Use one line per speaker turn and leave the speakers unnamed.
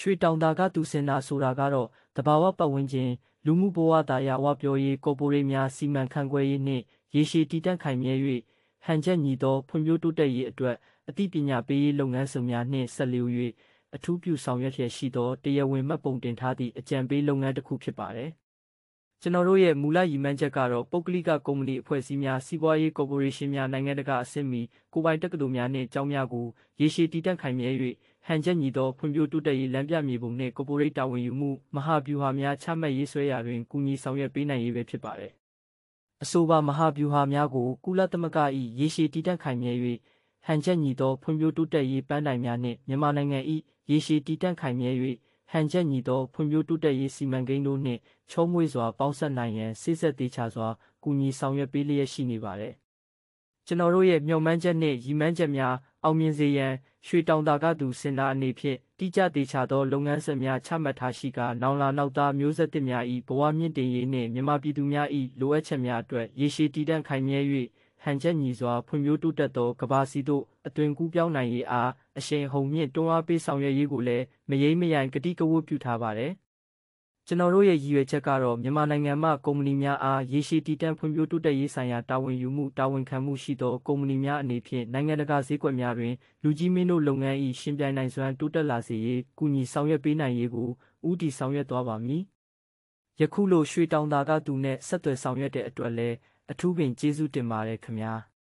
ရွှေတောင်သာကသူစင်တာဆိုတာကတော့တဘာဝပတ်ဝန်းကျင်လူမှုဘဝသာယာဝပြောရေးကော်ပိုရေးများစီမံခန့်ခွဲရေးနှင့်ရေရှည်တည်တံ့ခိုင်မြဲ၍ဟန်ချက်ညီသောဖွံ့ဖြိုးတိုးတက်ရေးအတွက်အသိပညာပေးရေးလုပ်ငန်းဆောင်များနှင့်ဆက်လျက်၍အထူးပြုဆောင်ရွက်လျက်ရှိသောတရားဝင်မှတ်ပုံတင်ထားသည့်အကြံပေးလုပ်ငန်းတစ်ခုဖြစ်ပါတယ်။ ကျွန်တော်တို့ရဲ့မူလရည်မှန်းချက်ကတော့ပုဂ္ဂလိကကုမ္ပဏီအဖွဲ့အစည်းများစီးပွားရေးကော်ပိုရေးရှင်းများနိုင်ငံတကာအဆင့်မီကိုယ်ပိုင်တက္ကသိုလ်များနှင့်ကျောင်းများကိုရေရှည်တည်တံ့ခိုင်မြဲ၍ဟန်ချက်ညီသောဖွံ့ဖြိုးတိုးတက်ရေးလမ်းပြမြေပုံနှင့်ကော်ပိုရေးတာဝန်ယူမှုမဟာဗျူဟာများချမှတ်ရေးဆွဲရာတွင်ကူညီဆောင်ရွက်ပေးနိုင်ရေးပဲဖြစ်ပါတယ်။အဆိုပါမဟာဗျူဟာများကိုကုလသမဂ္ဂ၏ရေရှည်တည်တံ့ခိုင်မြဲ၍ဟန်ချက်ညီသောဖွံ့ဖြိုးတိုးတက်ရေးပန်းတိုင်များနှင့်မြန်မာနိုင်ငံ၏ရေရှည်တည်တံ့ခိုင်မြဲ၍ ဟန်ချက်ညီသောဖွံ့ဖြိုးတိုးတက်ရေးစီမံကိန်းတို့နှင့်ချောမွေ့စွာပေါင်းစပ်နိုင်ရန်စိစက်သေးချစွာကူညီဆောင်ရွက်ပေးလျက်ရှိနေပါတယ်။ကျွန်တော်တို့ရဲ့မျှော်မှန်းချက်နှင့်ရည်မှန်းချက်များအောင်မြင်စေရန်ရွှေတောင်သာကသူစင်တာအနေဖြင့်တိကျသေးချသောလုပ်ငန်းစဉ်များချမှတ်ထားရှိကနောင်လာနောက်သားမျိုးဆက်သစ်များ၏ဘဝမြင့်တင်ရေးနှင့်မြန်မာပြည်သူများ၏လိုအပ်ချက်များအတွက်ရေရှည်တည်တံ့ခိုင်မြဲ၍ ဟန်ချက်ညီစွာဖွံ့ဖြိုးတိုးတက်သောကဘာစီတို့အသွင်ကူးပြောင်းနိုင်ရေးအားအရှိန်ဟုန်မြင့်တွန်းအားပေးဆောင်ရွက်ရေးကိုလည်းမယိမ့်မယိုင်ကတိကဝတ်ပြုထားပါတယ်။ကျွန်တော်တို့ရဲ့ရည်ရွယ်ချက်ကတော့မြန်မာနိုင်ငံမှကုမ္ပဏီများအားရေရှည်တည်တံ့ဖွံ့ဖြိုးတိုးတက်ရေးဆိုင်ရာတာဝန်ယူမှုတာဝန်ခံမှုရှိသောကုမ္ပဏီများအနေဖြင့်နိုင်ငံတကာဈေးကွက်များတွင်လူကြီးမင်းတို့လုပ်ငန်း၏ရှင်ပြိုင်နိုင်စွမ်းတိုးတက်လာစေရေးကူညီဆောင်ရွက်ပေးနိုင်ရေးကိုဦးတည်ဆောင်ရွက်သွားပါမည်။ယခုလိုရွှေတောင်သာကသူနဲ့ဆက်သွယ်ဆောင်ရွက်တဲ့အတွက်လည်း အထူးပင်ကျေးဇူးတင်ပါတယ်ခင်ဗျာ။